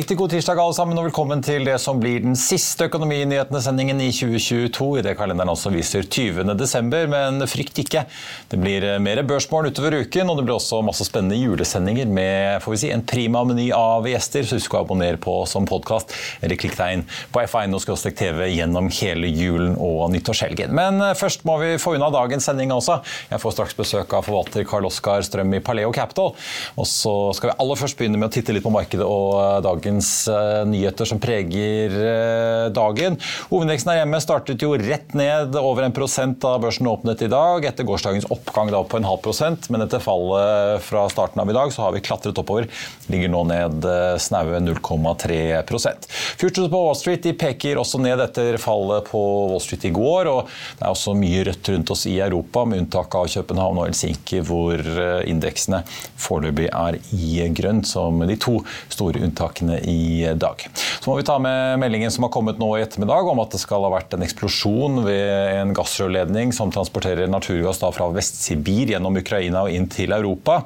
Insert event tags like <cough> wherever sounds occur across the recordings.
riktig god tirsdag alle sammen, og velkommen til det som blir den siste Økonominyhetene-sendingen i 2022. I det kalenderen også viser 20. desember, men frykt ikke. Det blir mer børsmål utover uken, og det blir også masse spennende julesendinger med får vi si, en prima meny av gjester. Så husk å abonnere på som podkast eller klikk deg inn på f1.no-tv gjennom hele julen og nyttårshelgen. Men først må vi få unna dagens sending også. Jeg får straks besøk av forvalter Karl Oskar Strøm i Paleo Capital. Og så skal vi aller først begynne med å titte litt på markedet og dagens eh, nyheter som preger eh, dagen. Hovedindeksen her hjemme startet jo rett ned over en prosent da børsen åpnet i dag, etter gårsdagens oppgang da på en halv prosent. Men etter fallet fra starten av i dag så har vi klatret oppover. Ligger nå ned eh, snaue 0,3% Futures på Wall Street de peker også ned etter fallet på Wall Street i går. og Det er også mye rødt rundt oss i Europa, med unntak av København og Helsinki, hvor indeksene foreløpig er i grønt, som de to store unntakene i dag. Så må vi ta med meldingen som har kommet nå i ettermiddag om at det skal ha vært en eksplosjon ved en gassrørledning som transporterer naturgass fra Vest-Sibir gjennom Ukraina og inn til Europa.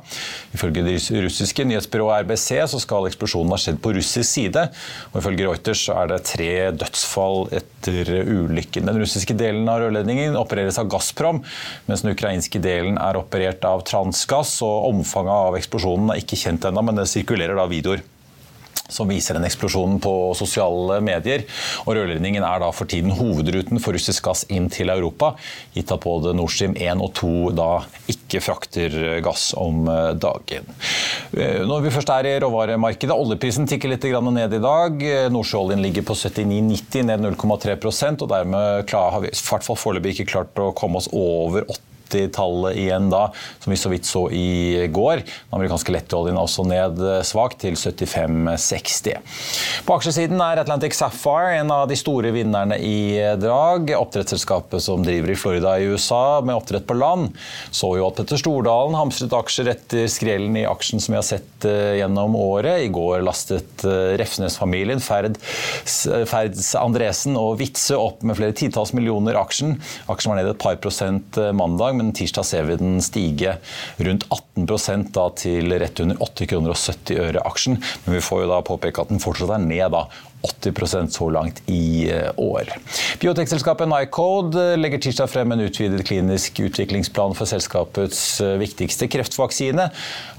Ifølge det russiske nyhetsbyrået RBC så skal eksplosjonen ha skjedd på russisk side. og Ifølge Reuters er det tre dødsfall etter ulykken. Den russiske delen av rørledningen opereres av Gazprom, mens den ukrainske delen er operert av Transgass. og Omfanget av eksplosjonen er ikke kjent ennå, men det sirkulerer da videoer som viser den eksplosjonen på sosiale medier. Og Rørledningen er da for tiden hovedruten for russisk gass inn til Europa, gitt at både Nord Stream 1 og 2 da ikke frakter gass om eh, dagen. Eh, når vi først er i råvaremarkedet, oljeprisen tikker litt ned i dag. Nordsjøoljen ligger på 79,90, ned 0,3% og dermed har vi i hvert fall foreløpig ikke klart å komme oss over 80 80-tallet igjen da, som vi så vidt så i går. Den amerikanske lettoljen er også ned svakt til 75,60. På aksjesiden er Atlantic Sapphire en av de store vinnerne i drag. Oppdrettsselskapet som driver i Florida i USA med oppdrett på land, så jo at Petter Stordalen hamstret aksjer etter skrellen i aksjen som vi har sett eh, gjennom året. I går lastet eh, Refsnes-familien, Ferd, Ferds Andresen og Witzøe opp med flere titalls millioner aksjen. Aksjen var ned et par prosent eh, mandag, men men tirsdag ser vi den stige rundt 18% da, til rett under 8,70 kroner og 70 øre aksjen. Men vi får jo da påpeke at den fortsatt er ned da, 80% så langt i eh, år. Biotekselskapet Nycode eh, legger tirsdag frem en utvidet klinisk utviklingsplan for selskapets eh, viktigste kreftvaksine.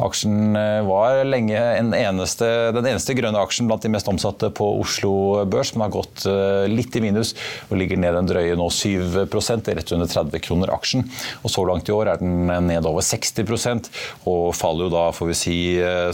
Aksjen var lenge eneste, den eneste grønne aksjen blant de mest omsatte på Oslo Børs, men har gått litt i minus og ligger ned en drøye nå 7 rett under 30 kroner aksjen. Og så langt i år er den ned over 60% og faller jo da, får vi si,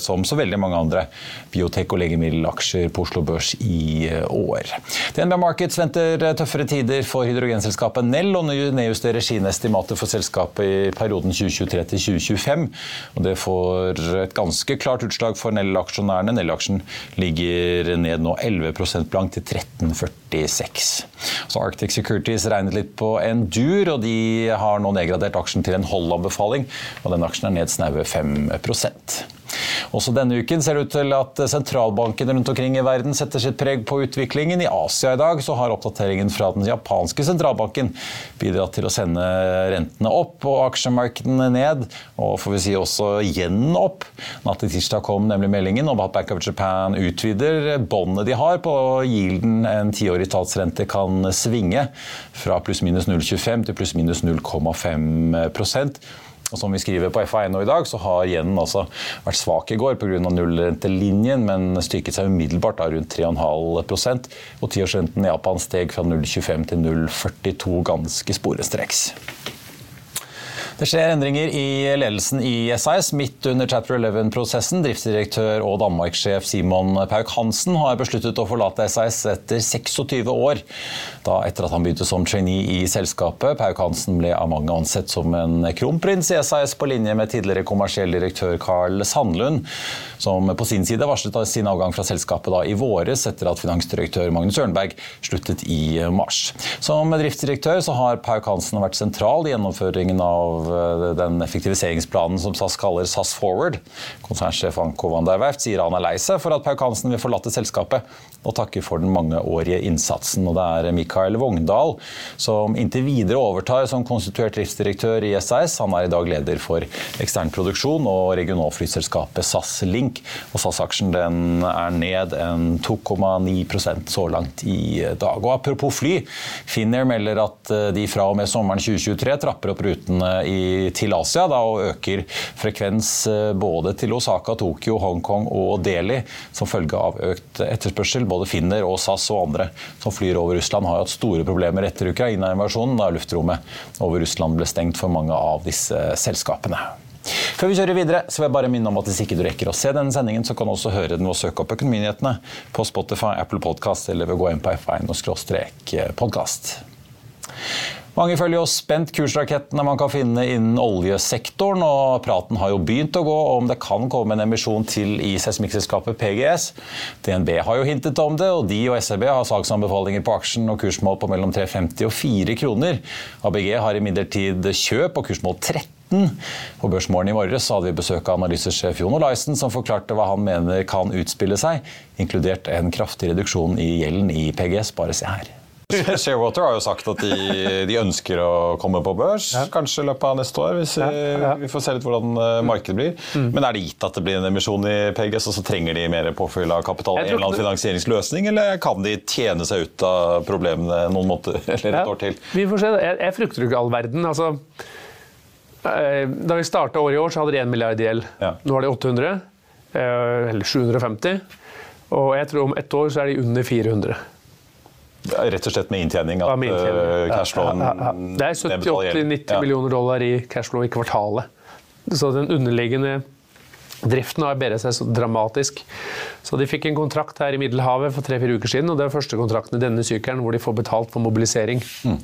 som så veldig mange andre biotek- og legemiddelaksjer på Oslo Børs i i år. DNB Markets venter tøffere tider for hydrogenselskapet Nell, og nedjusterer sine estimater for selskapet i perioden 2023 til 2025. Og det får et ganske klart utslag for Nell-aksjonærene. Nell-aksjen ligger ned nå 11% blank til 13,46. Så Arctic Securities regnet litt på en dur, og de har nå nedgradert aksjen til en hold-anbefaling. Og den aksjen er ned snaue 5 også denne uken ser det ut til at sentralbankene rundt omkring i verden setter sitt preg på utviklingen. I Asia i dag så har oppdateringen fra den japanske sentralbanken bidratt til å sende rentene opp og aksjemarkedene ned, og får vi si også igjen opp. Natt til tirsdag kom nemlig meldingen om at Bank of Japan utvider båndet de har på yielden en tiårig statsrente kan svinge fra pluss-minus 0,25 til pluss-minus 0,5 og som vi skriver på FA1 i dag, så har yenen altså vært svak i går pga. nullrentelinjen, men styrket seg umiddelbart av rundt 3,5% Og tiårsrenten i Japan steg fra 0,25 til 0,42 ganske sporenstreks. Det skjer endringer i ledelsen i SAS midt under Chapter 11-prosessen. Driftsdirektør og Danmark-sjef Simon Pauk-Hansen har besluttet å forlate SAS etter 26 år. Da etter at han begynte som trainee i selskapet. Pauk-Hansen ble av mange ansett som en kronprins i SAS på linje med tidligere kommersiell direktør Carl Sandlund, som på sin side varslet sin avgang fra selskapet da i våres etter at finansdirektør Magnus Ørnberg sluttet i mars. Som driftsdirektør har Pauk-Hansen vært sentral i gjennomføringen av Eh, den effektiviseringsplanen som SAS kaller SAS Forward. Konsernsjef Anko van der Werft sier han er lei seg for at Pauk Hansen vil forlate selskapet, og takker for den mangeårige innsatsen. Og det er Mikael Vogndal som inntil videre overtar som konstituert driftsdirektør i SAS. Han er i dag leder for ekstern produksjon og regionalflyselskapet SAS Link. Og SAS-aksjen er ned en 2,9% så langt i dag. Og apropos fly, Finnair melder at eh, de fra og med sommeren 2023 trapper opp rutene i til Asia da, og øker frekvens eh, både til Osaka, Tokyo, Hongkong og Delhi som følge av økt etterspørsel. Både Finner og SAS og andre som flyr over Russland har hatt store problemer etter Ukraina-invasjonen, da luftrommet over Russland ble stengt for mange av disse selskapene. Før vi kjører videre, så vil jeg bare minne om at hvis ikke du rekker å se denne sendingen, så kan du også høre den ved å søke opp Økonominyhetene på Spotify, Apple Podcast eller ved å gå inn på f1 og podkast. Mange følger jo spent kursrakettene man kan finne innen oljesektoren, og praten har jo begynt å gå om det kan komme en emisjon til i seismikkselskapet PGS. DNB har jo hintet om det, og de og SEB har saksanbefalinger på aksjen og kursmål på mellom 3,50 og 4 kroner. ABG har imidlertid kjøp og kursmål 13. På Børsmorgen i morges hadde vi besøk av analysesjef Jon Olaisen, som forklarte hva han mener kan utspille seg, inkludert en kraftig reduksjon i gjelden i PGS. Bare se her. Sharewater har jo sagt at de, de, ønsker å komme på børs, ja. kanskje i løpet av neste år. hvis vi, ja, vi får se litt hvordan eh, markedet blir. Mm. Men er det gitt at det blir en emisjon i PGS, og så trenger de mer påfyll av kapital i en eller annen finansieringsløsning, eller kan de tjene seg ut av problemene noen måneder <laughs> eller et år til? Vi får se. Jeg, jeg frykter ikke all verden. altså eh, da vi starta året i år, så hadde de 1 milliard i gjeld. Ja. Nå har de 800, eh, eller 750. Og jeg tror om ett år så er de under 400. Rett og slett med inntjening? At ja, inntjening. Uh, cashflowen ja, ja, Det er 70-80-90 millioner dollar i cashflow i kvartalet. Så den underliggende driften har bedret seg så dramatisk. Så de fikk en kontrakt her i Middelhavet for tre-fire uker siden, og det er første kontrakten i denne sykkelen hvor de får betalt for mobilisering. Mm.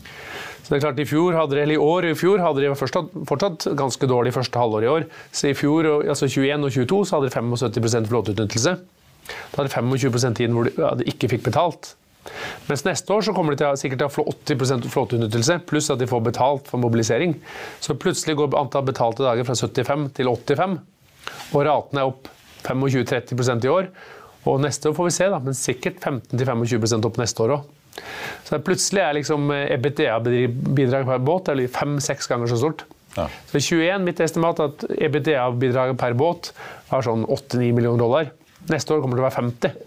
Så det er klart, I fjor hadde de, eller i år i fjor hadde de fortsatt, fortsatt ganske dårlig første halvår i år. Så i fjor, altså 21 og 22 så hadde de 75 flåteutnyttelse. Da hadde de 25% tiden hvor de ikke fikk betalt. Mens neste år så kommer de til, sikkert til å få 80% flåteutnyttelse, pluss at de får betalt for mobilisering. Så plutselig går antall betalte dager fra 75 til 85, og ratene er opp 25-30% i år. Og neste år får vi se, da, men sikkert 15-25% opp neste år òg. Så plutselig er liksom EBITDA-bidraget per båt fem-seks ganger så stort. Ja. Så 21, mitt estimat, at EBITDA-bidraget per båt var sånn 8-9 millioner dollar. Neste år kommer det til å være 50.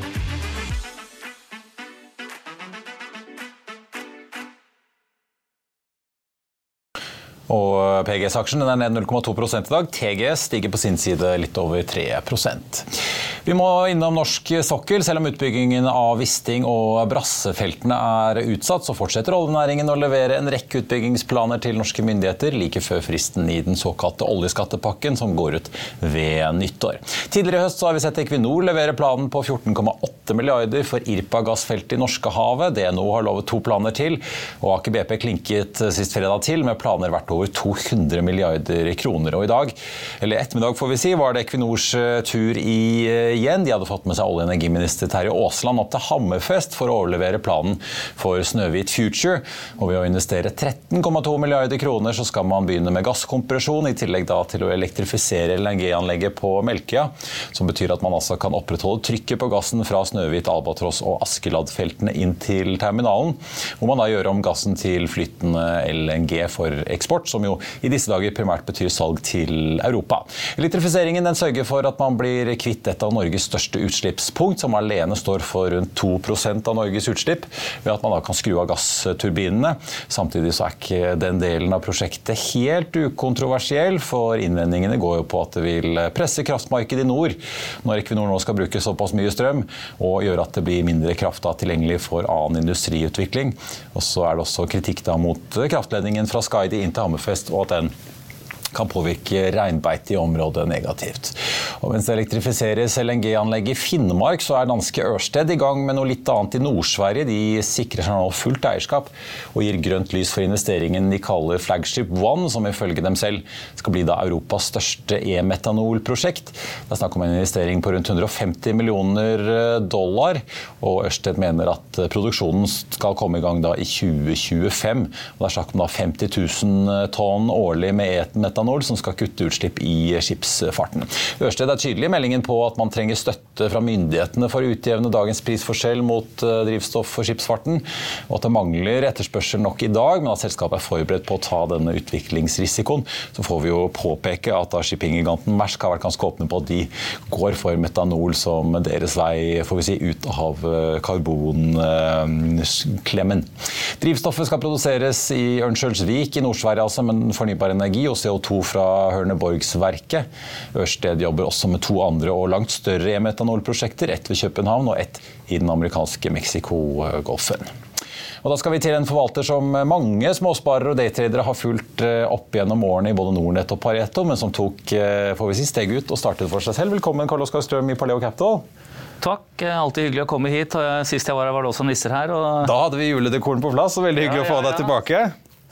Og PGS-aksjen er ned 0,2 i dag. TGS stiger på sin side litt over 3 Vi må innom norsk sokkel. Selv om utbyggingen av Wisting og Brassefeltene er utsatt, så fortsetter oljenæringen å levere en rekke utbyggingsplaner til norske myndigheter like før fristen i den såkalte oljeskattepakken som går ut ved nyttår. Tidligere i høst har vi sett Equinor levere planen på 14,8 milliarder for Irpa-gassfeltet i Norskehavet. DNO har lovet to planer til, og Aker BP klinket sist fredag til med planer verdt over 200 milliarder kroner. Og i dag, eller ettermiddag får vi si, var det Equinors tur tur igjen. De hadde fått med seg olje- og energiminister Terje Aasland opp til Hammerfest for å overlevere planen for Snøhvit Future. Og ved å investere 13,2 milliarder kroner så skal man begynne med gasskompresjon, i tillegg da til å elektrifisere LNG-anlegget på Melkøya. Som betyr at man altså kan opprettholde trykket på gassen fra Snøhvit, Albatross og Askeladfeltene inn til terminalen. Hvor man da gjør om gassen til flytende LNG for eksport, som jo i disse dager primært betyr salg til Europa. Elektrifiseringen den sørger for at man blir kvitt et av Norges største utslippspunkt, som alene står for rundt 2% av Norges utslipp, ved at man da kan skru av gassturbinene. Samtidig så er ikke den delen av prosjektet helt ukontroversiell, for innvendingene går jo på at det vil presse kraftmarkedet i nord når Equinor nå skal bruke såpass mye strøm, og gjøre at det blir mindre kraft da, tilgjengelig for annen industriutvikling. Og så er det også kritikk da mot kraftledningen fra Skaidi inn til Hammerfest, og at den kan påvirke reinbeite i området negativt. Og mens det elektrifiseres LNG-anlegg i Finnmark, så er danske Ørsted i gang med noe litt annet i Nord-Sverige. De sikrer seg nå fullt eierskap og gir grønt lys for investeringen de kaller Flagship One, som ifølge dem selv skal bli da Europas største e-metanolprosjekt. Det er snakk om en investering på rundt 150 millioner dollar, og Ørsted mener at produksjonen skal komme i gang da i 2025. Og det er snakk om da 50 000 tonn årlig med e-metanol metanol som skal kutte utslipp i skipsfarten. Ørsted er tydelig i meldingen på at man trenger støtte fra myndighetene for å utjevne dagens prisforskjell mot eh, drivstoff for skipsfarten, og at det mangler etterspørsel nok i dag, men at selskapet er forberedt på å ta denne utviklingsrisikoen. Så får vi jo påpeke at shippinggiganten Mersk har vært ganske åpne på at de går for metanol som deres vei får vi si, ut av eh, karbonklemmen. Drivstoffet skal produseres i Ørnskjølsvik i Nord-Sverige, altså, men fornybar energi og CO2 to fra Hørneborgsverket. Ørsted jobber også med to andre og langt større e-metanolprosjekter. Ett ved København og ett i den amerikanske Mexico-golfen. Og Da skal vi til en forvalter som mange småsparere og daytradere har fulgt eh, opp gjennom årene i både Nordnett og Pareto, men som tok eh, får vi si, steg ut og startet for seg selv. Velkommen Karl Oskar Strøm i Paleo Capital. Takk. Alltid hyggelig å komme hit. Sist jeg var her, var det også nisser her. Og... Da hadde vi juledekoren på plass, og veldig hyggelig ja, ja, ja. å få deg tilbake.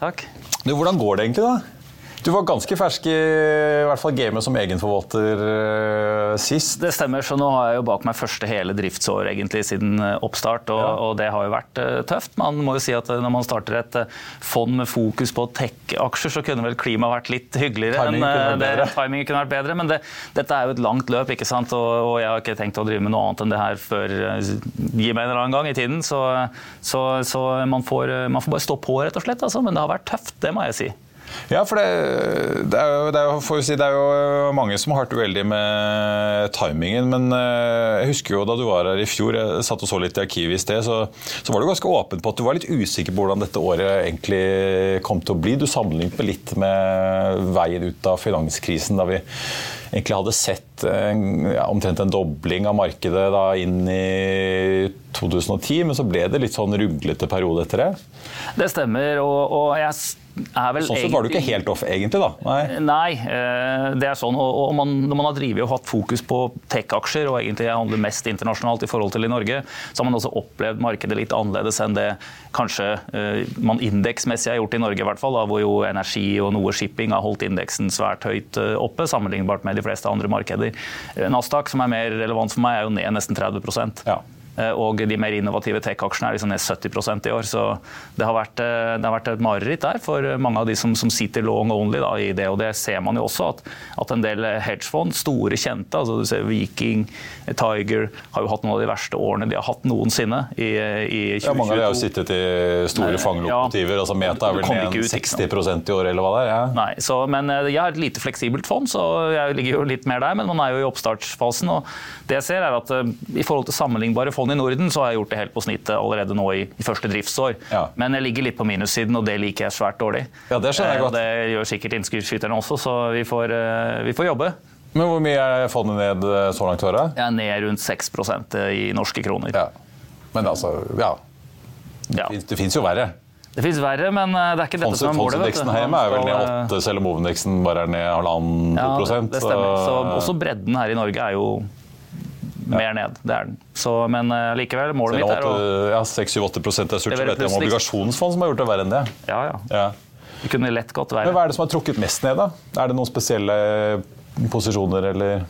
Takk. Du, Hvordan går det egentlig, da? Du var ganske fersk i, i hvert fall gamet som egenforvalter uh, sist. Det stemmer, så nå har jeg jo bak meg første hele driftsår egentlig siden eh, oppstart, og, ja. og det har jo vært uh, tøft. Man må jo si at når man starter et uh, fond med fokus på tech-aksjer, så kunne vel klimaet vært litt hyggeligere. Timingen kunne, det, timingen kunne vært bedre, men det, dette er jo et langt løp, ikke sant? Og, og, jeg har ikke tenkt å drive med noe annet enn det her før gi meg en eller annen gang i tiden. Så, så, så man, får, man, får, bare stå på, rett og slett. Altså. Men det har vært tøft, det må jeg si. Ja, for det, det, er jo, det, er jo, si, det, er jo, mange som har hørt uheldig med timingen. Men eh, jeg husker jo da du var her i fjor, jeg satt og så litt i arkivet i sted, så, så, var du ganske åpen på at du var litt usikker på hvordan dette året egentlig kom til å bli. Du sammenlignet litt med veien ut av finanskrisen, da vi egentlig hadde sett ja, omtrent en dobling av markedet da inn i 2010, men så ble det litt sånn ruglete periode etter det? Det stemmer, og, og jeg Sånn sett var du ikke helt off, egentlig? da? Nei, Nei eh, det er sånn. Og man, når man har drivet og hatt fokus på tech-aksjer, og egentlig handler mest internasjonalt i forhold til i Norge, så har man også opplevd markedet litt annerledes enn det kanskje eh, man indeksmessig har gjort i Norge, i hvert fall, da, hvor jo energi og noe shipping har holdt indeksen svært høyt eh, oppe, sammenlignbart med de fleste andre markeder. Nasdaq, som er mer relevant for meg, er jo ned nesten 30 ja. Eh, og de mer innovative tech-aksjene er liksom ned 70% i år. Så det har, vært, eh, det har vært et mareritt der for mange av de som, som sitter long only da, i det. Og det ser man jo også, at, at en del hedgefond, store kjente, altså du ser Viking, Tiger, har jo hatt noen av de verste årene de har hatt noensinne i, i 2022. Ja, mange av de har jo sittet i store fangelokomotiver. Ja, altså Meta er vel ned 60% i år, eller hva det er? Ja. Nei, så, men eh, jeg har et lite fleksibelt fond, så jeg ligger jo litt mer der. Men man er jo i oppstartsfasen. og det jeg ser er at I forhold til sammenlignbare fond emisjon i Norden, så har jeg gjort det helt på snittet allerede nå i, i første driftsår. Ja. Men jeg ligger litt på minussiden, og det liker jeg svært dårlig. Ja, Det skjønner jeg Eh, godt. det gjør sikkert innskuddsskytterne også, så vi får, eh, vi får jobbe. Men hvor mye er fondet ned eh, så langt i året? Jeg er ned rundt 6% i norske kroner. Ja. Men altså, ja. Ja. Det fins jo verre. Det fins verre, men eh, det er ikke dette som er målet. Fondsindeksen her hjemme er vel ned skal, eh, 8, selv om hovedindeksen bare er ned halvannen Ja, det, prosent. det stemmer. Så så- også bredden her i Norge er jo mer ned. Det er den. Så, men eh, likevel, målet mitt er å at, ja, 6-8 er surt, så vet jeg om obligasjonsfond som har gjort det verre enn det. Ja, ja. Ja. Det kunne lett gått Men hva er det som har trukket mest ned, da? Er det noen spesielle posisjoner, eller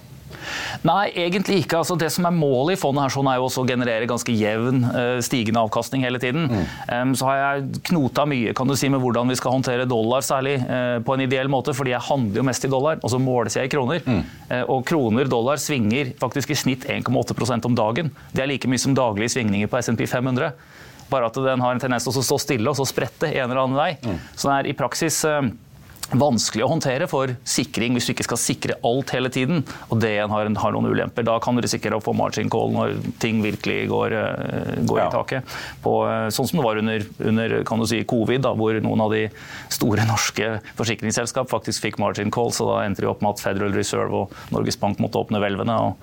Nei, egentlig ikke. Altså, det som er målet i fondet her sånn er jo også å generere ganske jevn, eh, stigende avkastning hele tiden. Mm. så har jeg knota mye kan du si, med hvordan vi skal håndtere dollar, særlig eh, på en ideell måte, fordi jeg handler jo mest i dollar, og så måles jeg i kroner. Mm. og kroner-dollar svinger faktisk i snitt 1,8% om dagen. Det er like mye som daglige svingninger på SMP 500. Bare at den har en tendens til å stå stille og så sprette en eller annen vei. Så det er i praksis eh, vanskelig å håndtere for sikring hvis du ikke skal sikre alt hele tiden. Og det igjen har, har noen ulemper. Da kan du risikere å få margin call når ting virkelig går, eh, går Ja. i taket. På, eh, sånn som det var under, under kan du si, covid, da, hvor noen av de store norske forsikringsselskap faktisk fikk margin call. Så da endte de opp med at Federal Reserve og Norges Bank måtte åpne hvelvene. og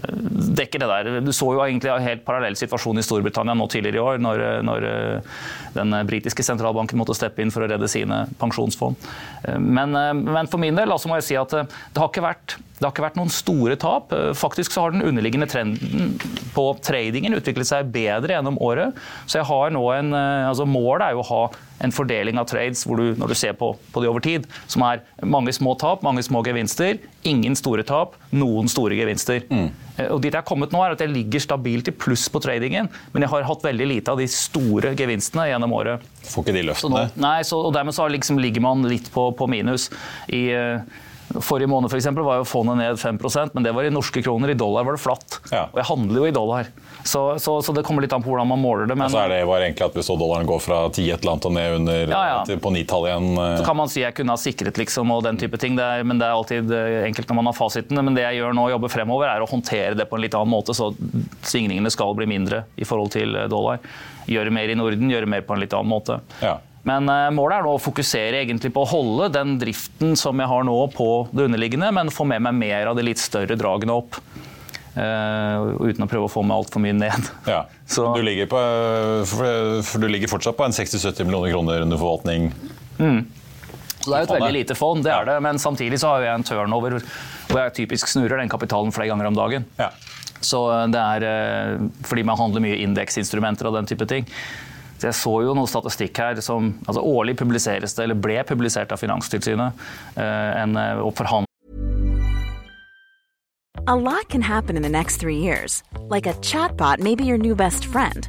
eh, dekke det der. Du så jo egentlig en helt parallell situasjon i Storbritannia nå tidligere i år, når, når eh, den britiske sentralbanken måtte steppe inn for å redde sine pensjonsfond. Eh, Men, eh, men for min del altså må jeg si at det har ikke vært det har ikke vært noen store tap. Faktisk så har den underliggende trenden på tradingen utviklet seg bedre gjennom året. Så jeg har nå en, altså Målet er jo å ha en fordeling av trades hvor du, når du ser på, på det over tid, som er mange små tap, mange små gevinster, ingen store tap, noen store gevinster. Mm. Og dit jeg har kommet nå er at jeg ligger stabilt i pluss på tradingen, men jeg har hatt veldig lite av de store gevinstene gjennom året. Får ikke de Så nå, løftene? nei, så, og dermed så liksom ligger man litt på, på minus. I, eh, forrige måned for eksempel, var jo fondet ned 5% men det var i norske kroner. I dollar var det flatt. Ja. Og jeg handler jo i dollar. Så, så, så det kommer litt an på hvordan man måler det. Men Så er det bare egentlig at vi så dollaren gå fra 10 et eller annet og ned under Ja, ja. på 9-tallet igjen. eh. så kan man si jeg kunne ha sikret liksom, og den type ting. Det er, men det er alltid eh, enkelt når man har fasiten. Men det jeg gjør nå, jobber fremover, er å håndtere det på en litt annen måte, så svingningene skal bli mindre i forhold til eh, dollar. Gjøre mer i Norden, gjøre mer på en litt annen måte. Ja. Men eh, målet er nå å fokusere egentlig på å holde den driften som jeg har nå på det underliggende, men få med meg mer av de litt større dragene opp. Uh, uten å prøve å få meg altfor mye ned. <laughs> Ja. Så- Du, ligger på, for, du ligger fortsatt på en 60-70 millioner kroner under forvaltning. Mm. det er jo et veldig lite fond, det er det, men samtidig så har jeg en turnover hvor jeg typisk snurrer den kapitalen flere ganger om dagen. Ja. Så det er eh, fordi man handler mye indeksinstrumenter og den type ting. Så jeg så jo noe statistikk her som altså Årlig publiseres det, eller ble publisert av Finanstilsynet, eh, en eh, og forhandlet A lot can happen in the next three years. Like a chatbot may be your new best friend.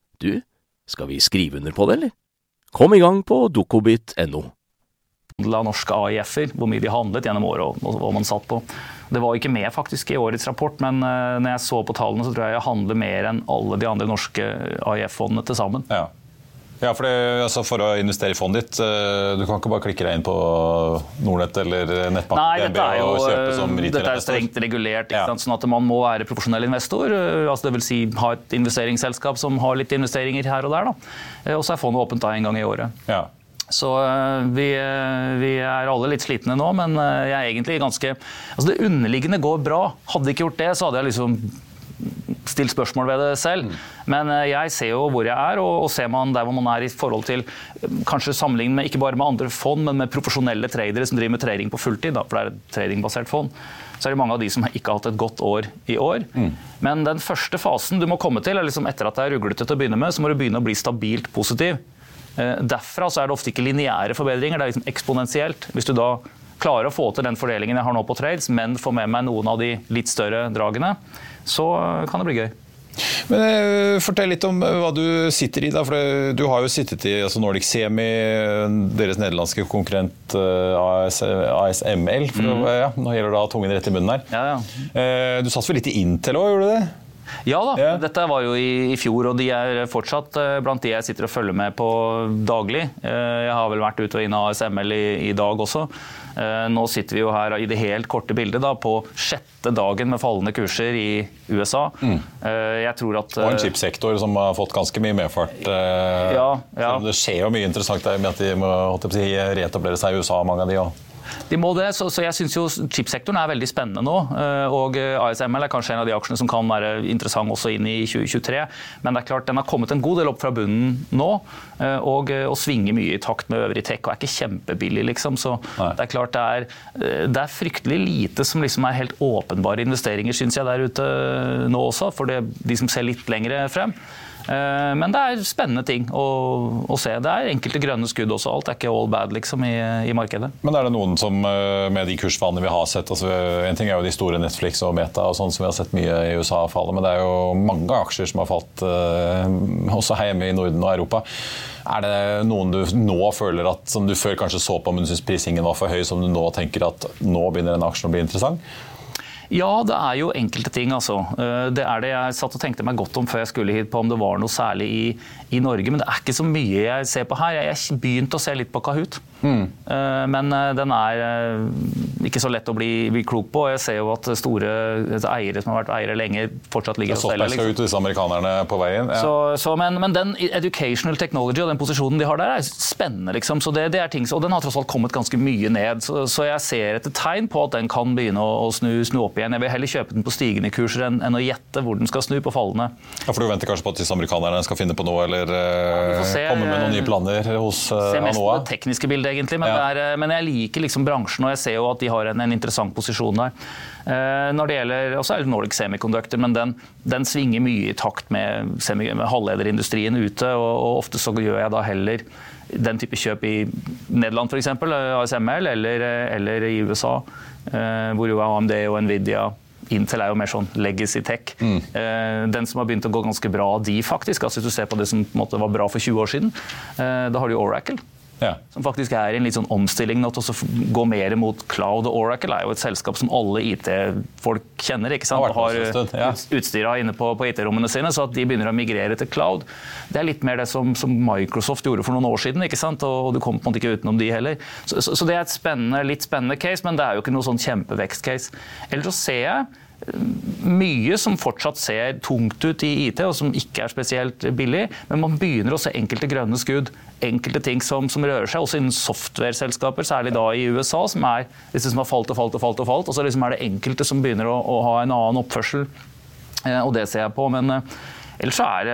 du, skal vi skrive under på det, eller? Kom i gang på dokobit.no. av norske AIF-er, hvor mye de handlet gjennom året og hva man satt på. Det var ikke med faktisk i årets rapport, men uh, når jeg så på tallene, så tror jeg jeg handler mer enn alle de andre norske AIF-fondene til sammen. Ja. Ja, for, det, altså for, å investere i fondet ditt, uh, du kan ikke bare klikke deg inn på Nordnett eller nettbanken Nei, dette er jo dette er strengt regulert, ja. sånn at man må være profesjonell investor. altså det vil Si, ha et investeringsselskap som har litt investeringer her og der. Og så er fondet åpent da en gang i året. Ja. Så eh, vi, eh, vi, er alle litt slitne nå, men eh, jeg er egentlig ganske Altså det underliggende går bra. Hadde jeg ikke gjort det, så hadde jeg liksom stilt spørsmål ved det selv. Men jeg ser jo hvor jeg er, og, ser man der hvor man er i forhold til Kanskje sammenlignet med ikke bare med andre fond, men med profesjonelle tradere som driver med trading på fulltid, da, for det er et tradingbasert fond. Så er det mange av de som ikke har hatt et godt år i år. Mm. Men den første fasen du må komme til, er liksom etter at det er ruglete til å begynne med, så må du begynne å bli stabilt positiv. Eh, derfra så er det ofte ikke lineære forbedringer, det er liksom eksponentielt. Hvis du da klarer å få til den fordelingen jeg har nå på trades, men får med meg noen av de litt større dragene, så kan det bli gøy. Men eh, Fortell litt om hva du sitter i. da, for Du har jo sittet i altså Nordic Semi, deres nederlandske konkurrent AS, ASML. For mm. ja, nå gjelder ha tungen rett i munnen her. Ja, ja. Du satt vel litt i Intel òg, gjorde du det? Ja da, ja. dette var jo i, i, fjor, og de er fortsatt uh, blant de jeg sitter og følger med på daglig. Uh, jeg har vel vært ute og inne av ASML i, i dag også. Uh, nå sitter vi jo her i det helt korte bildet da, på sjette dagen med fallende kurser i USA. Mm. jeg tror at... og en chipsektor som har fått ganske mye medfart. Ja, ja. Det skjer jo mye interessant der med at de må si, reetablere seg i USA, mange av de òg. De må det, så, så jeg syns jo chipsektoren er veldig spennende nå. Eh, og eh, ASML er kanskje en av de aksjene som kan være interessant også inn i 2023. Men det er klart den har kommet en god del opp fra bunnen nå, eh, og, og svinger mye i takt med øvrig tech og er ikke kjempebillig, liksom. Så Nei. det er klart det er, det er, fryktelig lite som liksom er helt åpenbare investeringer, syns jeg, der ute nå også, for det, de som ser litt lengre frem. Eh, men det er spennende ting å, å, se. Det er enkelte grønne skudd også. Alt er ikke all bad liksom, i, i markedet. Men er det noen som eh, med de kursvanene vi har sett altså, En ting er jo de store Netflix og Meta og sånn som vi har sett mye i USA falle, men det er jo mange aksjer som har falt eh, også hjemme i Norden og Europa. Er det noen du nå føler at som du før kanskje så på, men du syns prisingen var for høy, som du nå tenker at nå begynner den aksjen å bli interessant? Ja, det er jo enkelte ting, altså. Eh, det er det jeg satt og tenkte meg godt om før jeg skulle hit, på om det var noe særlig i, i Norge. Men det er ikke så mye jeg ser på her. Jeg begynte å se litt på Kahoot. Mm. Eh, men eh, den er ikke så lett å bli, bli, klok på. Jeg ser jo at store eiere som har vært eiere lenge, fortsatt ligger og selger. Liksom. ut disse amerikanerne på veien. Ja. Så, så, men, men, den educational technology og den posisjonen de har der, er spennende. liksom. Så det, det er ting, og den har tross alt kommet ganske mye ned. Så, så jeg ser etter tegn på at den kan begynne å, å snu, snu opp igjen. Jeg vil heller kjøpe den på stigende kurser enn, enn å gjette hvor den skal snu på fallende. Ja, For du venter kanskje på at disse amerikanerne skal finne på noe, eller ja, se, komme med noen nye planer hos uh, Se mest på det tekniske bildet, egentlig. Men, ja. er, eh, men, jeg liker liksom bransjen, og jeg ser jo at de har en, en interessant posisjon der. Når det gjelder, også er det Nordic Semiconductor, men den, den svinger mye i takt med, med halvlederindustrien ute. Og, og ofte så gjør jeg da heller den type kjøp i Nederland f.eks., ASML, eller, eller i USA. Eh, hvor jo AMD og Nvidia Intel er jo mer sånn legacy tech. Mm. Eh, den som har begynt å gå ganske bra, de faktisk, altså hvis du ser på det som på måte, var bra for 20 år siden, eh, da har du Oracle. Ja. Som faktisk er i en litt sånn omstilling nå til å gå mer mot cloud. og Oracle er jo et selskap som alle IT-folk kjenner. ikke sant? Og har ja. utstyra inne på, på IT-rommene sine, så at de begynner å migrere til cloud. Det er litt mer det som, som Microsoft gjorde for noen år siden, ikke sant? og, og du kommer på en måte ikke utenom de heller. Så, så, så, det er et spennende, litt spennende case, men det er jo ikke noe sånn kjempevekstcase. Ellers så ser jeg mye som fortsatt ser tungt ut i IT, og som ikke er spesielt billig. Men man begynner å se enkelte grønne skudd. Enkelte ting som, som rører seg, også innen software-selskaper, særlig da i USA, som er disse som har falt og falt og falt. Og falt, og så liksom er det enkelte som begynner å, å ha en annen oppførsel. Eh, og det ser jeg på. men eh, Ellers så er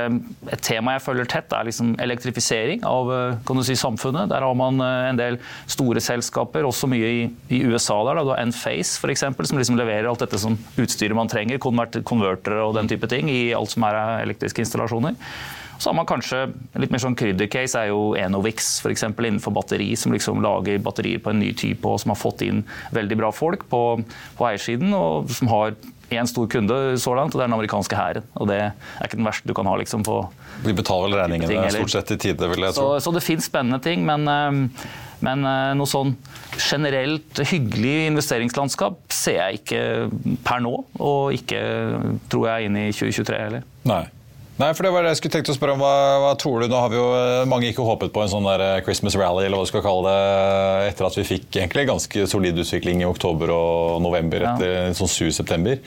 et tema jeg følger tett, er liksom elektrifisering av eh, si, samfunnet. Der har man eh, en del store selskaper, også mye i, i USA. der, da, Enphase f.eks., som liksom leverer alt dette som utstyret man trenger, konvertere og den type ting, i alt som er elektriske installasjoner. Så har man kanskje litt mer sånn kryddercase er jo Enovix f.eks. innenfor batteri, som liksom lager batterier på en ny type og som har fått inn veldig bra folk på, på eiersiden, og som har én stor kunde så langt, og det er den amerikanske hæren. Og det er ikke den verste du kan ha liksom, på De betaler regningene regningene stort sett i tide, vil jeg tro. Så, så det fins spennende ting, men, eh, men eh, noe sånn generelt hyggelig investeringslandskap ser jeg ikke per nå, og ikke tror jeg inn i 2023 heller. Nei. Nei, for det var det jeg skulle tenkt å spørre om. Hva, hva, tror du? Nå har vi jo eh, mange ikke håpet på en sånn der eh, Christmas rally, eller hva du skal kalle det, etter at vi fikk egentlig ganske solid utvikling i oktober og november etter ja. sånn sur september.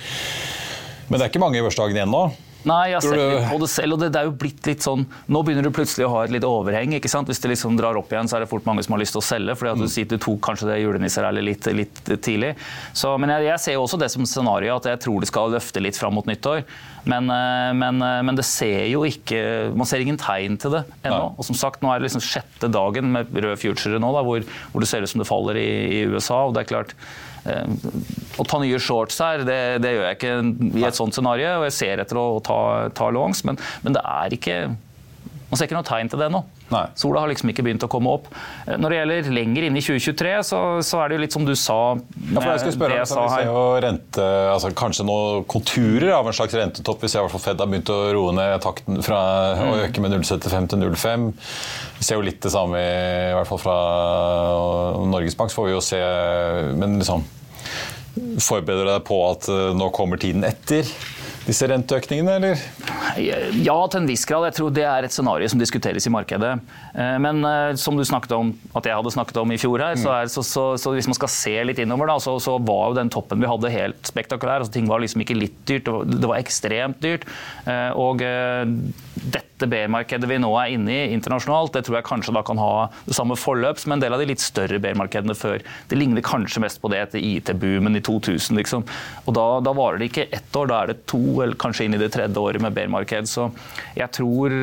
Men det er ikke mange børsdagene igjen nå. Nei, jeg har sett litt på det selv, og det, det, er jo blitt litt sånn Nå begynner du plutselig å ha et litt overheng. ikke sant? Hvis det liksom drar opp igjen, så er det fort mange som har lyst til å selge. fordi at du mm. sier du tok kanskje det julenisserælet litt, litt tidlig. Så, men jeg, jeg, ser jo også det som scenario, at jeg tror det skal løfte litt fram mot nyttår. Men, eh, men, eh, men, det ser jo ikke Man ser ingen tegn til det ennå. Og som sagt, nå er det liksom sjette dagen med rød future nå, da, hvor, hvor, det ser ut som det faller i, i USA. og det er klart å ta nye shorts her, det, det, gjør jeg ikke i et sånt scenario. og Jeg ser etter å ta, ta longs, men, men det er ikke man ser ikke noe tegn til det nå. Nei. Sola har liksom ikke begynt å komme opp. Eh, når det gjelder lenger inn i 2023, så, så er det jo litt som du sa. Ja, for jeg skal spørre, det jeg sa her. Rente, altså kanskje noen konturer av en slags rentetopp. Vi ser i hvert fall Fed har begynt å roe ned takten fra mm. å øke med 0,75 til 0,5. Vi ser jo litt det samme i, hvert fall fra Norges Bank, så får vi jo se Men liksom Forbereder deg på at eh, nå kommer tiden etter disse renteøkningene, eller? Ja, til en viss grad. Jeg tror det er et scenario som diskuteres i markedet. Eh, men eh, som du snakket om, at jeg hadde snakket om i fjor her, så, er, så, så, så hvis man skal se litt innover, da, så, var jo den toppen vi hadde helt spektakulær. Altså, ting var liksom ikke litt dyrt, det var ekstremt dyrt. Eh, og dette B-markedet vi nå er inne i internasjonalt, det tror jeg kanskje da kan ha det samme forløp som en del av de litt større B-markedene før. Det ligner kanskje mest på det etter IT-boomen i 2000. liksom. Og da, da varer det ikke ett år, da er det to, eller kanskje inn i det tredje året med B-marked. Så jeg tror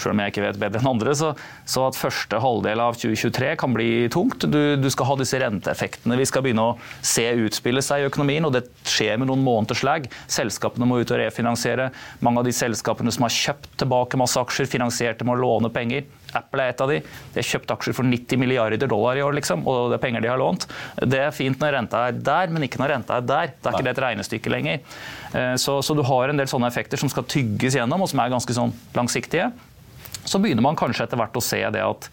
selv om jeg ikke vet bedre enn andre, så, så, at første halvdel av 2023 kan bli tungt. Du, du, skal ha disse renteeffektene. Vi skal begynne å se utspille seg i økonomien, og det skjer med noen måneders lag. Selskapene må ut og refinansiere. Mange av de selskapene som har kjøpt tilbake masse aksjer, finansierte med å låne penger. Apple er et av de. De har kjøpt aksjer for 90 milliarder dollar i år, liksom, og det er penger de har lånt. Det er fint når renta er der, men ikke når renta er der. Da er ikke det et regnestykke lenger. Eh, så, så, du har en del sånne effekter som skal tygges gjennom, og som er ganske sånn langsiktige så begynner man kanskje etter hvert å se det at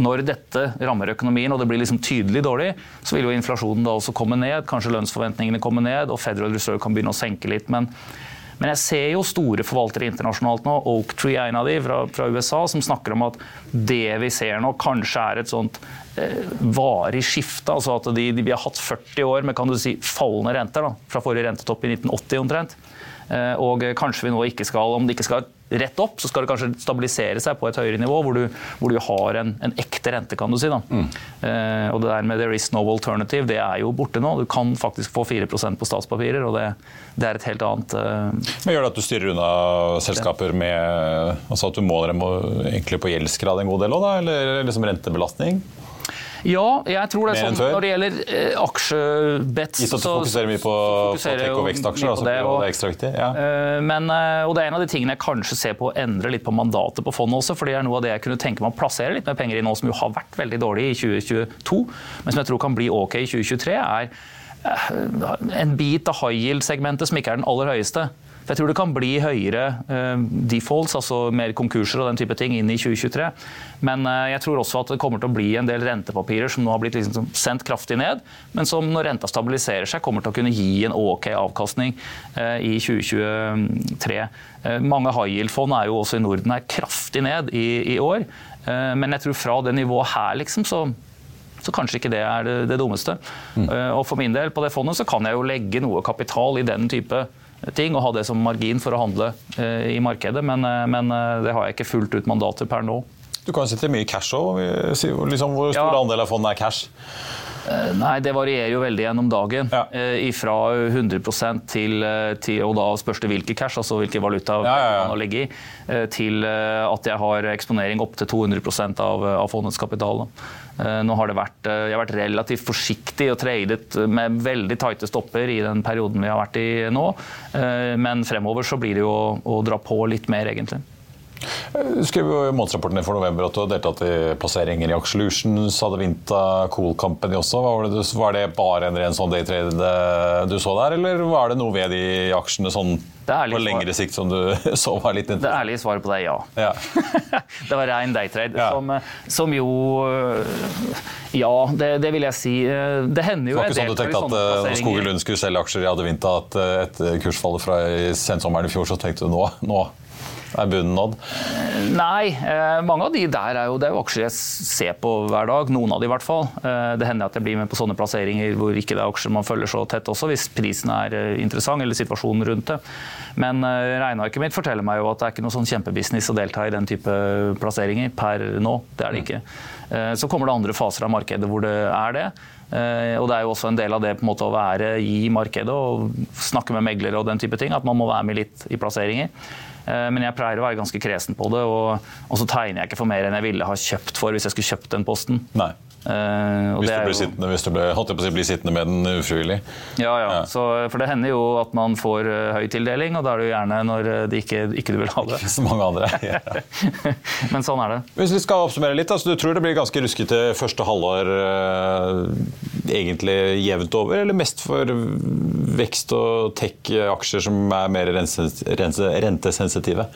når dette rammer økonomien og det blir liksom tydelig dårlig, så vil jo inflasjonen da også komme ned, kanskje lønnsforventningene komme ned, og Federal Reserve kan begynne å senke litt. Men, men jeg ser jo store forvaltere internasjonalt nå, Oaktree er en av de fra, fra, USA, som snakker om at det vi ser nå, kanskje er et sånt eh, varig skifte. Altså at de, de, vi har hatt 40 år med kan du si, fallende renter da, fra forrige rentetopp i 1980 omtrent. Eh, og kanskje vi nå ikke skal, om det ikke skal rett opp, så skal det kanskje stabilisere seg på et høyere nivå, hvor du, hvor du har en, en, ekte rente, kan du si. Mm. Eh, og det der med 'there is no alternative', det er jo borte nå. Du kan faktisk få 4% på statspapirer, og det, det, er et helt annet eh... Men Gjør det at du styrer unna selskaper med altså At du måler dem egentlig på gjeldsgrad en god del òg, eller liksom rentebelastning? Ja, jeg tror det er sånn når det gjelder eh, aksjebets Gitt at du fokuserer mye på, på tech- og vekstaksjer, altså, det, og, det er ekstra viktig. Ja. Eh, men, eh, og det er en av de tingene jeg kanskje ser på å endre litt på mandatet på fondet også, for det er noe av det jeg kunne tenke meg å plassere litt mer penger i nå, som jo har vært veldig dårlig i 2022, men som jeg tror kan bli ok i 2023, er eh, en bit av high yield-segmentet som ikke er den aller høyeste. For jeg tror det kan bli høyere uh, defaults, altså mer konkurser og den type ting, inn i 2023. Men uh, jeg tror også at det kommer til å bli en del rentepapirer som nå har blitt liksom sendt kraftig ned, men som når renta stabiliserer seg, kommer til å kunne gi en OK avkastning uh, i 2023. mange high yield-fond er jo også i Norden er kraftig ned i, i år. men jeg tror fra det nivået her, liksom, så så kanskje ikke det er det, det dummeste. Mm. Og For min del på det fondet så kan jeg jo legge noe kapital i den type ting og ha det som margin for å handle eh, i markedet, men, eh, men eh, det har jeg ikke fullt ut mandater per nå. Du kan sitte mye cash òg. Liksom, hvor stor ja. andel av fondet er cash? Nei, det varierer jo veldig gjennom dagen. Ja. Fra 100 til, til, Og da spørs det hvilke cash, altså hvilke valuta ja, ja, man legger i, til at jeg har eksponering opp til 200 av, av fondets kapital. Eh, nå har det vært, eh, jeg har vært relativt forsiktig og tradet med veldig tighte stopper i den perioden vi har vært i nå. Eh, men fremover så blir det jo å, å dra på litt mer, egentlig. Du skrev jo i månedsrapporten for november at du har deltatt i plasseringer i Axolutions, Adevinta, Cool Company også. Var det, var det bare en ren sånn daytrade du så der, eller var det noe ved de aksjene sånn på lengre sikt som du <laughs> så var litt interessant? Det ærlige svaret på det er ja. ja. <laughs> det var rein daytrade, ja. som, som, jo Ja, det, det, vil jeg si. Det hender jo Det var ikke sånn du tenkte at når Skogen Lund skulle selge aksjer i Adevinta, at etter kursfallet fra sensommeren i fjor, så tenkte du nå, nå er bunnen nådd? Nei, eh, mange av de der er jo, det er jo aksjer jeg ser på hver dag. Noen av de i hvert fall. Eh, det hender at jeg blir med på sånne plasseringer hvor ikke det er aksjer man følger så tett også, hvis prisen er eh, interessant eller situasjonen rundt det. Men regnearket mitt forteller meg jo at det er ikke noe sånn kjempebusiness å delta i den type plasseringer per nå. Det er det ikke. Så kommer det andre faser av markedet hvor det er det. Og Det er jo også en del av det måte å være i markedet og snakke med meglere og den type ting. At man må være med litt i plasseringer. Eh, men jeg pleier å være ganske kresen på det, og, og så tegner jeg ikke for mer enn jeg ville ha kjøpt for hvis jeg skulle kjøpt den posten. Nei. Uh, hvis, du blir sittende, hvis du blir, holdt på å bli sittende med den ufrivillig? Ja, ja. ja. Så, for det hender jo at man får uh, høy tildeling, og da er det jo gjerne når det ikke, ikke du vil ha det. Ikke så mange andre. Ja. <laughs> Men sånn er det. Hvis vi skal oppsummere litt, altså, Du tror det blir ganske ruskete første halvår uh, egentlig jevnt over, eller mest for vekst- og tech-aksjer som er mer rentesensitive?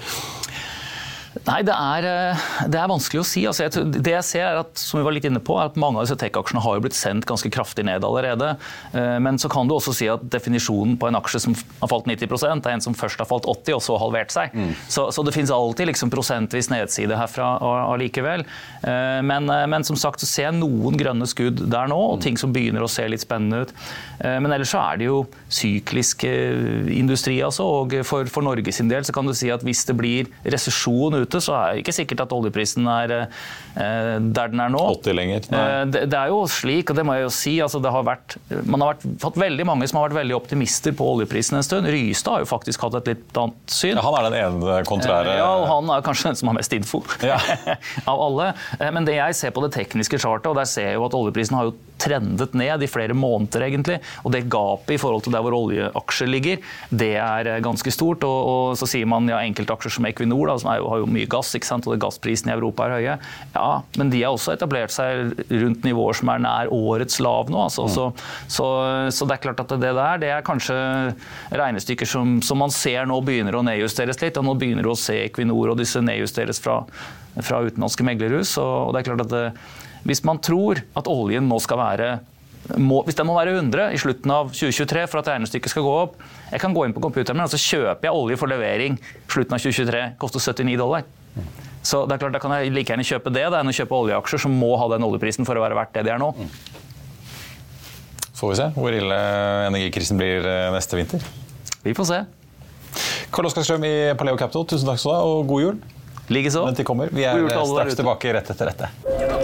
Nei, det er, eh, det er, vanskelig å si. Altså, jeg, det jeg ser er at, som vi var litt inne på, er at mange av disse tech-aksjene har blitt sendt ganske kraftig ned allerede. Eh, men så kan du også si at definisjonen på en aksje som har falt 90 er en som først har falt 80 og så halvert seg. Mm. Så, så, det finnes alltid liksom prosentvis nedside herfra allikevel. Eh, men, men, som sagt så ser jeg noen grønne skudd der nå, og ting som begynner å se litt spennende ut. Men ellers så er det jo syklisk industri, altså. Og for, for Norge sin del så kan du si at hvis det blir resesjon ute, så er det ikke sikkert at oljeprisen er eh, der den er nå. 80 lenger. Eh, det, det, er jo slik, og det må jeg jo si, altså det har vært, man har vært, fått veldig mange som har vært veldig optimister på oljeprisen en stund. Rystad har jo faktisk hatt et litt annet syn. Ja, han er den ene kontrære Ja, og han er kanskje den som har mest info ja. <laughs> av alle. Eh, men det jeg ser på det tekniske chartet, og der ser jeg jo at oljeprisen har jo trendet ned i flere måneder, egentlig. Og det gapet i forhold til der hvor oljeaksjer ligger, det er ganske stort. Og, og så sier man ja, enkeltaksjer som Equinor, da, som jo, har jo mye gass, ikke sant? og gassprisene i Europa er høye. Ja, men de har også etablert seg rundt nivåer som er nær årets lav nå. Altså. Så, så, så, det er klart at det der det er kanskje regnestykker som, som, man ser nå begynner å nedjusteres litt. og Nå begynner du å se Equinor og disse nedjusteres fra, fra utenlandske meglerhus. og det er klart at det, Hvis man tror at oljen nå skal være må, hvis den må være 100 i slutten av 2023 for at regnestykket skal gå opp Jeg kan gå inn på computeren min og så kjøper jeg olje for levering slutten av 2023. Koster 79 dollar. Så det er klart, Da kan jeg like gjerne kjøpe det da, enn å kjøpe oljeaksjer som må ha den oljeprisen for å være verdt det de er nå. Får vi se hvor ille energikrisen blir eh, neste vinter. Vi får se. Karl Oskar Strøm i Paleo Capital, tusen takk skal du ha, og god jul. Likeså. Vi er straks tilbake rett etter dette.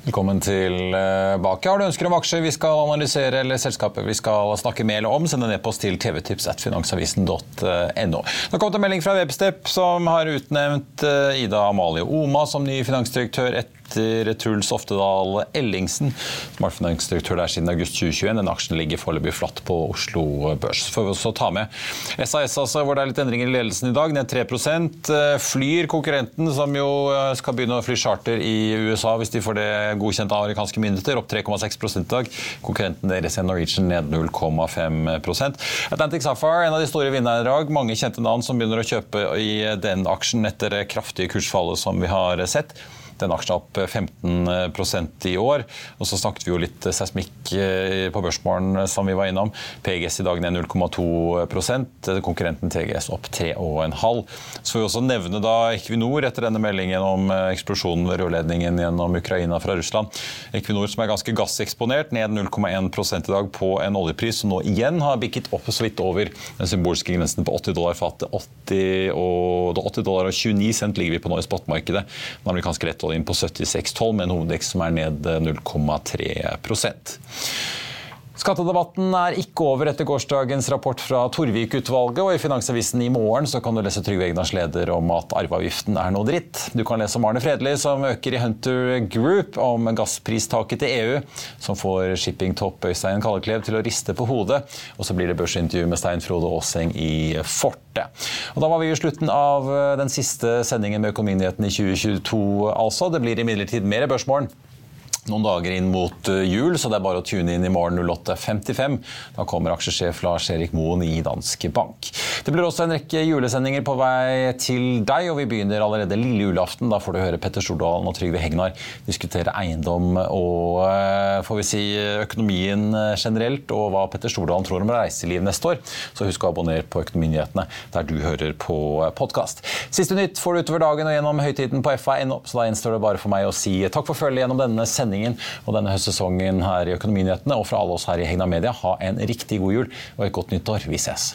Velkommen tilbake. Har du ønsker om aksjer vi skal analysere eller selskapet vi skal snakke med eller om, send en e-post til tvtips.finansavisen.no. Det har kommet en melding fra Webstep som har utnevnt eh, Ida Amalie Oma som ny finansdirektør etter etter Truls Oftedal Ellingsen, som har vært finansdirektør der siden august 2021. Den aksjen ligger foreløpig flatt på Oslo Børs. Så får vi også ta med SAS, altså, hvor det er litt endringer i ledelsen i dag, ned 3 eh, Flyr, konkurrenten, som jo eh, skal begynne å fly charter i USA hvis de får det godkjent av amerikanske myndigheter, opp 3,6 i dag. Konkurrenten deres er Norwegian ned 0,5% Atlantic Sapphire, en av de store vinnerne i dag. Mange kjente navn som begynner å kjøpe i den aksjen etter det kraftige kursfallet som vi har sett. Den aksjen opp 15% i år. Og så snakket vi jo litt seismikk eh, på Børsmorgen som vi var innom. PGS i dag ned 0,2% Konkurrenten TGS opp 3,5 Så får vi også nevne da Equinor etter denne meldingen om eh, eksplosjonen ved rørledningen gjennom Ukraina fra Russland. Equinor som er ganske gasseksponert, ned 0,1 i dag på en oljepris som nå igjen har bikket opp så vidt over den symbolske grensen på 80 dollar fatet. 80 og, 80 dollar og 29 cent ligger vi på nå i spotmarkedet. Den amerikanske rett inn på 76,12 med en hovedvekst som er ned 0,3 Skattedebatten er ikke over etter gårsdagens rapport fra Torvik-utvalget. og I Finansavisen i morgen kan du lese Trygve Egnars leder om at arveavgiften er noe dritt. Du kan lese om Arne Fredli som øker i Hunter Group, om gasspristaket til EU, som får shippingtopp Øystein Kalleklev til å riste på hodet. Og så blir det børsintervju med Stein Frode Aaseng i Forte. Og Da var vi i slutten av den siste sendingen med Økonominyhetene i 2022, altså. Det blir imidlertid mer Børsmorgen noen dager inn mot eh, jul, så det er bare å tune inn i morgen 08.55. Da kommer aksjesjef Lars-Erik Moen i Danske Bank. Det blir også en rekke julesendinger på vei til deg, og vi begynner allerede lille julaften. Da får du høre Petter Stordalen og Trygve Hegnar diskutere eiendom og eh, får vi si, økonomien eh, generelt, og hva Petter Stordalen tror om reiseliv neste år. Så husk å abonnere på Økonominyhetene der du hører på podkast. Siste nytt får du utover dagen og gjennom høytiden på fa.no, så da gjenstår det bare for meg å si takk for følget gjennom denne sendingen sendingen og denne høstsesongen her i Økonominyhetene. Og fra alle oss her i Hegna Media, ha en riktig god jul og et godt nyttår. Vi ses.